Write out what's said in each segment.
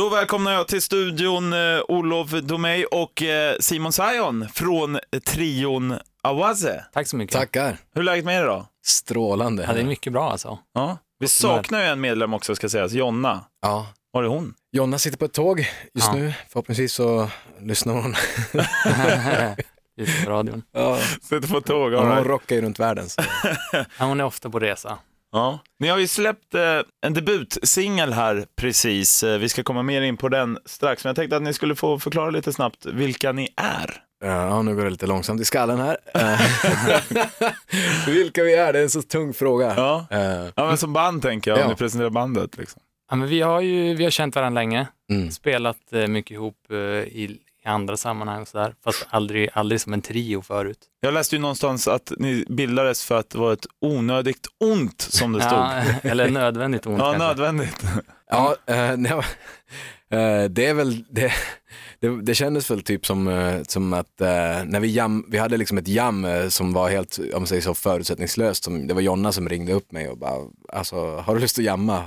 Då välkomnar jag till studion eh, Olof Domey och eh, Simon Sayon från trion Awaze. Tack så mycket. Tackar. Hur är läget med er då? Strålande. Ja, det är mycket bra alltså. Ja. Vi saknar ju en medlem också ska sägas, Jonna. Ja. Var är hon? Jonna sitter på ett tåg just Ja. nu. Förhoppningsvis så lyssnar hon. Just på radion. Ja. Sitter på tåg. all Hon right. rockar ju runt världen. Så. Ja, hon är ofta på resa. Ja. Ni har ju släppt eh, en debutsingel här precis. Eh, vi ska komma mer in på den strax, men jag tänkte att ni skulle få förklara lite snabbt vilka ni är. Ja, nu går det lite långsamt i skallen här. Eh, Vilka vi är, det är en så tung fråga. Ja. Eh, Ja, men som band tänker jag, om Ja. ni presenterar bandet. Liksom. Ja, men vi har ju vi har känt varandra länge, Mm. spelat mycket ihop i, i andra sammanhang och sådär, fast aldrig, aldrig som en trio förut. Jag läste ju någonstans att ni bildades för att det var ett onödigt ont, som det stod. Ja, eller nödvändigt ont Ja, nödvändigt. Ja, eh, nej, eh, det är väl, det, det, det kändes väl typ som, eh, som att eh, när vi jam, vi hade liksom ett jam eh, som var helt, om man säger så, förutsättningslöst. Som, det var Jonna som ringde upp mig och bara, alltså, har du lust att jamma?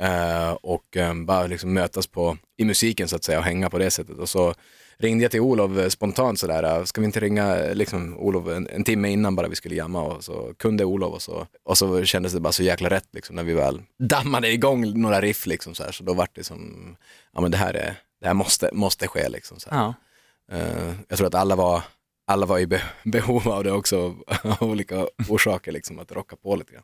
Eh, och eh, bara liksom mötas på, i musiken så att säga och hänga på det sättet. Och så ringde jag till Olof eh, spontant sådär, eh, ska vi inte ringa liksom, Olof en, en timme innan bara vi skulle jamma och så kunde Olof och så, och så kändes det bara så jäkla rätt liksom när vi väl dammade igång några riff liksom så här, så då vart det som, ja men det här är, det här måste, måste ske liksom så. Ja. Eh, jag tror att alla var, alla var i be, behov av det också av olika orsaker liksom att rocka på lite grann.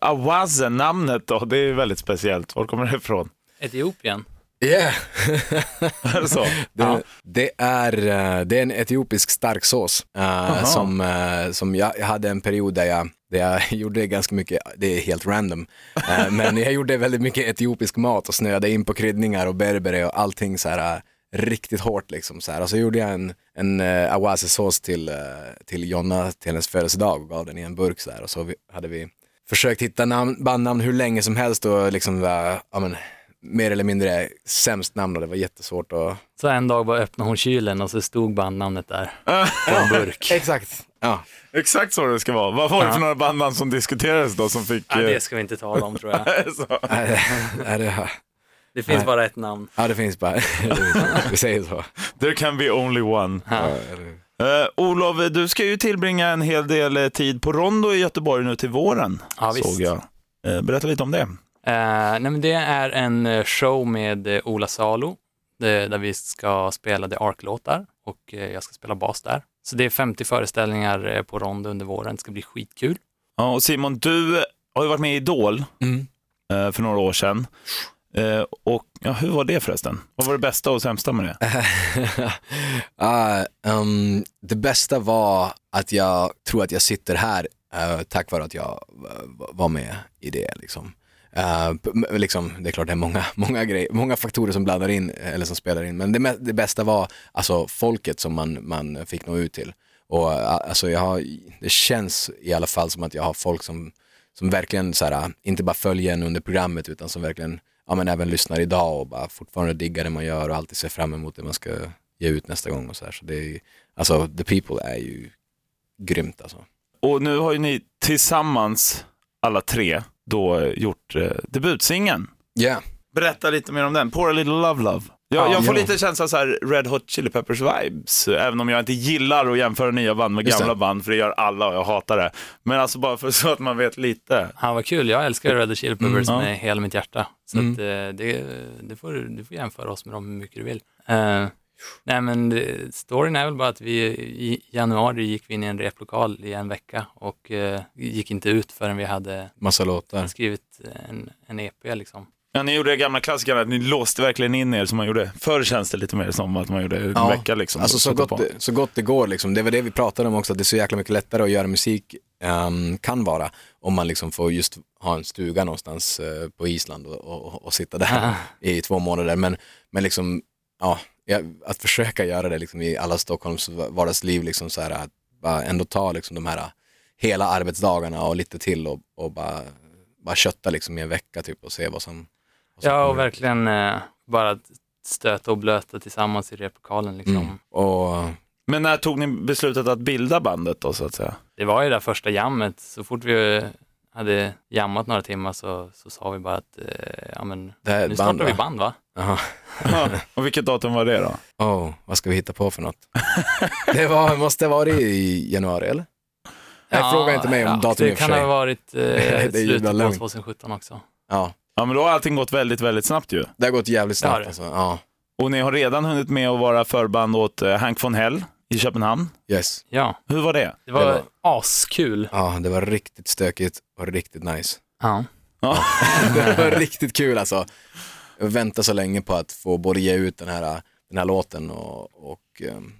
Awaze, namnet då, det är väldigt speciellt. Var kommer det ifrån? Etiopien. Yeah! Är det så? Det, Ja. det, är, eh, det är en etiopisk starksås uh, som, eh, som jag, jag hade en period där jag, där jag gjorde ganska mycket, det är helt random, eh, men jag gjorde väldigt mycket etiopisk mat och snöade in på kryddningar och berbere och allting så här eh, riktigt hårt liksom så här. Och så gjorde jag en, en uh, awase-sås till, eh, till Jonna till hennes födelsedag och gav den i en burk så här och så vi, hade vi försökt hitta namn, bandnamn hur länge som helst och liksom ja men, mer eller mindre sämst namn och det var jättesvårt att Så en dag bara öppnade hon kylen och så stod bandnamnet där på en burk. Exakt. Ja. Exakt så det ska vara. Vad var det för några bandnamn som diskuterades då som fick... Ja, eh, det ska vi inte tala om tror jag. så. Nej, nej, det, Det finns Nej. bara ett namn. ja, det finns bara, vi säger så. There can be only one. Ja. Uh, Olof, du ska ju tillbringa en hel del eh, tid på Rondo i Göteborg nu till våren, Ja, visst. såg jag. Eh, berätta lite om det. Eh, nej, men det är en eh, show med eh, Ola Salo, där vi ska spela The Ark-låtar och jag ska spela bas där. Så det är 50 föreställningar på Rondo under våren, det ska bli skitkul. Ja, och Simon, du har ju varit med i Idol Mm. för några år sedan. Och ja, hur var det förresten? Vad var det bästa och sämsta med det? Ah, ehm, det bästa var att jag tror att jag sitter här eh, tack vare att jag var med i det. Liksom. Eh, liksom, det är klart det är många, många, grejer, många faktorer som blandar in, eller som spelar in, men det, det bästa var alltså folket som man, man fick nå ut till. Och eh, alltså jag har, det känns i alla fall som att jag har folk som, som verkligen så här, eh, inte bara följer en under programmet utan som verkligen ja, men även lyssnar idag och bara fortfarande diggar det man gör och alltid ser fram emot det man ska ge ut nästa gång och så här. Så det är alltså the people är ju grymt alltså. Och nu har ju ni tillsammans, alla tre, då eh, gjort eh, debutsingeln. Ja, Berätta lite mer om den, Pour a little love love. Jag, Ja, jag får ja. lite känsla så här Red Hot Chili Peppers vibes, även om jag inte gillar att jämföra nya band med Just gamla det. band, för det gör alla och jag hatar det. Men alltså bara för så att man vet lite. Ja, vad kul, jag älskar Red Hot Chili Peppers Mm, ja. med hela mitt hjärta. Så Mm. att, eh, det, det får, du får jämföra oss med dem hur mycket du vill. Eh, nej men storyn är väl bara att vi i januari gick vi in i en replokal i en vecka och eh, gick inte ut förrän vi hade massa låtar. skrivit en, en EP liksom. Ja, ni gjorde det gamla klassikerna, att ni låste verkligen in er som man gjorde. Förr känns det lite mer som att man gjorde en Ja, vecka liksom. Alltså så gott, det, så gott det går liksom. Det var det vi pratade om också, att det är så jäkla mycket lättare att göra musik ehm, kan vara om man liksom får just ha en stuga någonstans eh, på Island och, och, och sitta där i två månader. Men, men liksom, ja, ja, att försöka göra det liksom i alla Stockholms vardagsliv, liksom så här, att bara ändå ta liksom de här hela arbetsdagarna och lite till och, och bara, bara kötta liksom i en vecka typ och se vad som, vad som Ja, och kommer. verkligen eh, bara stöta och blöta tillsammans i replokalen liksom. Mm. Och Men när tog ni beslutet att bilda bandet då så att säga? Det var ju det där första jammet, så fort vi hade jammat några timmar så, så sa vi bara att eh, ja, men, Det här är nu ett band startar vi va? band va? Jaha. Ja. Och vilket datum var det då? Oh, vad ska vi hitta på för något? det var, måste ha varit i januari eller? Nej, fråga inte mig om datum i Det och för kan sig. ha varit Det är eh, slutet på lugnt. 2017 också. Ja, Ja, men då har allting gått väldigt, väldigt snabbt ju. det har gått jävligt Det har snabbt det. alltså. Ja, Och ni har redan hunnit med att vara förband åt eh, Hank von Hell i Köpenhamn. yes. Ja, Hur var det? det var, var- askul. Ja, det var riktigt stökigt och riktigt nice. Ja. Ja. det var riktigt kul alltså. Jag väntade så länge på att få både ge ut den här, den här låten och, och, ehm,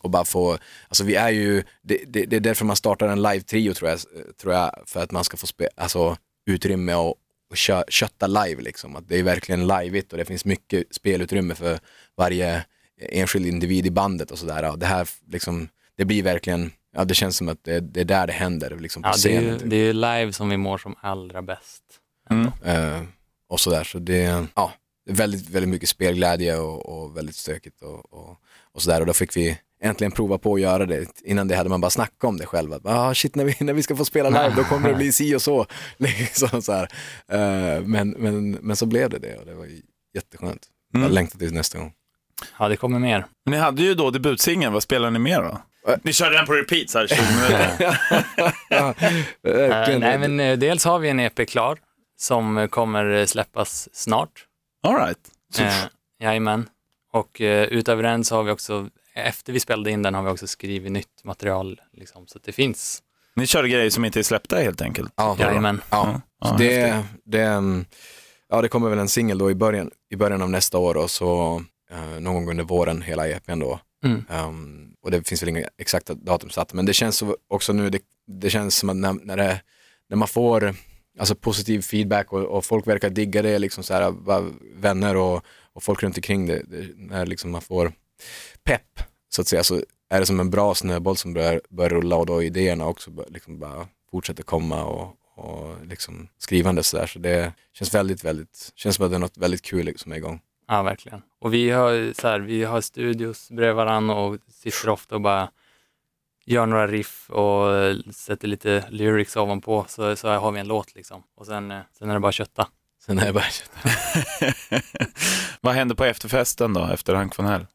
och bara få, alltså vi är ju, det, det, det är därför man startar en live-trio tror jag, tror jag, för att man ska få spe, alltså, utrymme och, och kö, kötta live liksom. Att det är verkligen liveigt och det finns mycket spelutrymme för varje enskild individ i bandet och sådär. Det här liksom, det blir verkligen, ja det känns som att det, det är där det händer liksom på Ja, det, är ju, typ. det är ju live som vi mår som allra bäst. Mm. Eh, och sådär. Så det, ja, det är väldigt, väldigt mycket spelglädje och, och väldigt stökigt och, och, och sådär. Och då fick vi äntligen prova på att göra det. Innan det hade man bara snackat om det själv. Att, ah, shit, när vi, när vi ska få spela live då kommer det bli si och så. Liksom så här. Eh, men, men, men så blev det det och det var jätteskönt. Mm. Jag längtar till nästa gång. Ja, det kommer mer. Ni hade ju då debutsingeln, vad spelar ni mer då? Äh. Ni körde den på repeat så här 20 minuter. Ja, verkligen. nej, men eh, dels har vi en EP klar som kommer eh, släppas snart. All right. Eh, jajamän. Och eh, utöver den så har vi också, efter vi spelade in den har vi också skrivit nytt material. Liksom, så att det finns. Ni körde grejer som inte är släppta helt enkelt. ja, Jajamän. Ja, Ja, så det, det, ja, det kommer väl en singel då i början, i början av nästa år och så eh, någon gång under våren hela EPn då. Mm. Ehm, och det finns väl inga exakta datum satt, men det känns så också nu, det, det känns som att när, när, det, när man får alltså positiv feedback och, och folk verkar digga det, liksom så här, vänner och, och folk runt omkring det, det, när liksom man får pepp så att säga, så är det som en bra snöboll som börjar, börjar rulla och då idéerna också bör, liksom bara fortsätter komma och, och liksom skrivande så där. Så det känns väldigt, väldigt, känns som att det är något väldigt kul liksom är igång. Ja, verkligen. Och vi har, så här, vi har studios bredvid varandra och sitter ofta och bara gör några riff och sätter lite lyrics ovanpå så, så har vi en låt liksom. Och sen, eh, sen är det bara kötta. Sen är det bara, vad hände på efterfesten då, efter Hank von Hell?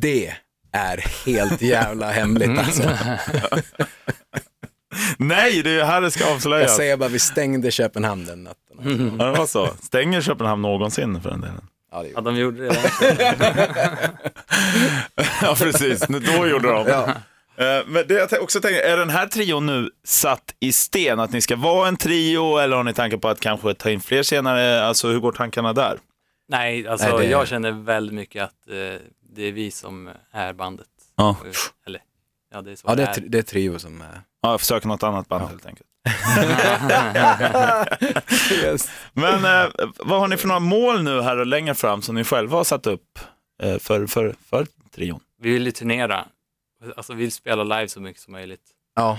det är helt jävla hemligt alltså. Nej, det är här det ska Jag avslöjas. säger bara, vi stängde Köpenhamn den natten. Alltså. Ja, det var så. Stänger Köpenhamn någonsin för den delen? Ja, det Ja, gjorde de gjorde det. Ja, precis. Nu- Då gjorde de. Ja. Eh, Men det jag också tänker, är den här trion nu satt i sten? Att ni ska vara en trio eller har ni tankar på att kanske ta in fler senare? Alltså hur går tankarna där? Nej, alltså Nej, det- jag känner väldigt mycket att eh, det är vi som är bandet. Ja, Eller, ja det är så ja, det det är, det är trio som är... ja jag försöker något annat band helt enkelt. Yes. Men eh, vad har ni för några mål nu här och längre fram som ni själva har satt upp eh, för, för, för trion? Vi vill ju turnera. Alltså vi vill spela live så mycket som möjligt. Ja,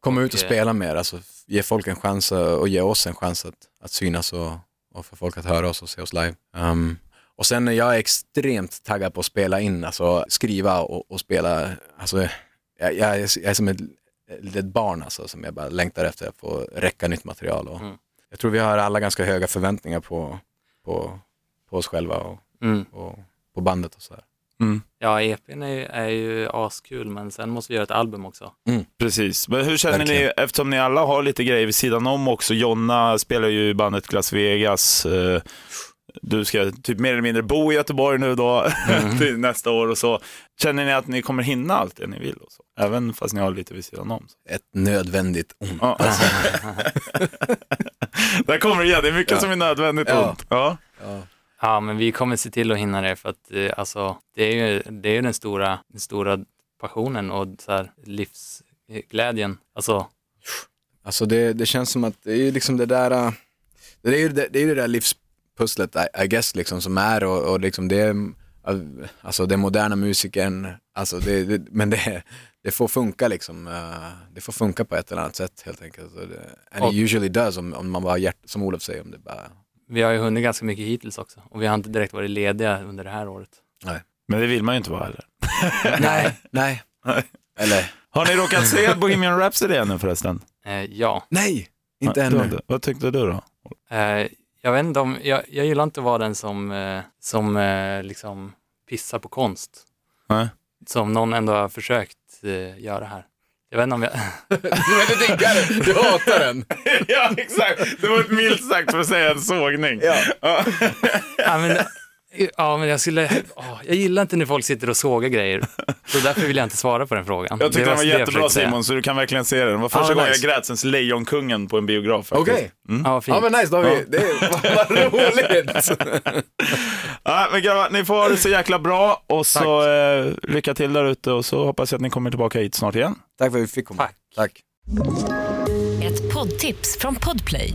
komma ut och eh, spela mer, alltså ge folk en chans och ge oss en chans att, att synas och, och för folk att höra oss och se oss live. Um, och sen är jag extremt taggad på att spela in, alltså skriva och, och spela, alltså jag, jag, är, jag är som ett litet barn alltså som jag bara längtar efter att få räcka nytt material och Mm. jag tror vi har alla ganska höga förväntningar på, på, på oss själva och, Mm. och på bandet och så här. Mm. Ja, EPn är, ju- är ju askul, men sen måste vi göra ett album också. Precis, men hur känner ni, Verkligen. eftersom ni alla har lite grejer vid sidan om också, Jonna spelar ju i bandet Las Vegas, eh, du ska typ mer eller mindre bo i Göteborg nu då, till nästa år och så. Känner ni att ni kommer hinna allt det ni vill? Och så? Även fast ni har lite vid sidan om? Så. Ett nödvändigt ont. Ja. Där kommer det igen, det är mycket Ja. som är nödvändigt Ja. ont. Ja. Ja. Ja, men vi kommer se till att hinna det för att eh, alltså, det är ju, det är ju den, stora, den stora passionen och så här, livsglädjen. Alltså, Alltså det, det känns som att det är liksom det där, äh, det är ju det, det, är det där livspusslet I, I guess liksom som är och, och liksom det, är, alltså den moderna musiken, alltså det, det, men det, det får funka liksom, äh, det får funka på ett eller annat sätt helt enkelt. Så det, and Och- it usually does om, om man bara har hjärt, som Olof säger, om det bara, vi har ju hunnit ganska mycket hittills också och vi har inte direkt varit lediga under det här året. Men det vill man ju inte vara heller. nej, nej, Nej. eller Har ni råkat se Bohemian Rhapsody ännu förresten? Eh, ja, nej, Inte ännu. Vad tyckte du då? Eh, jag vet inte om, jag, jag gillar inte att vara den som, eh, som eh, liksom pissar på konst. Nej. Som någon ändå har försökt eh, göra här. Jag vet inte om jag... Du diggar du hatar den. ja, exakt. Det var ett milt sagt för att säga en sågning. Ja. ja, men, ja, men jag skulle... åh, jag gillar inte när folk sitter och sågar grejer. Så därför vill jag inte svara på den frågan. Jag tyckte Det den var det jag jättebra. Simon, så du kan verkligen se den. Det var första Ja, gången nice. jag grät sen Lejonkungen på en biograf. Okej, Ja, fint. ja men nice, då har vi, det är, vad roligt. Ja, men grabbar, ni får ha det så jäkla bra och så eh, lycka till där ute och så hoppas jag att ni kommer tillbaka hit snart igen. Tack för att vi fick komma. Tack. Tack. Ett poddtips från Podplay.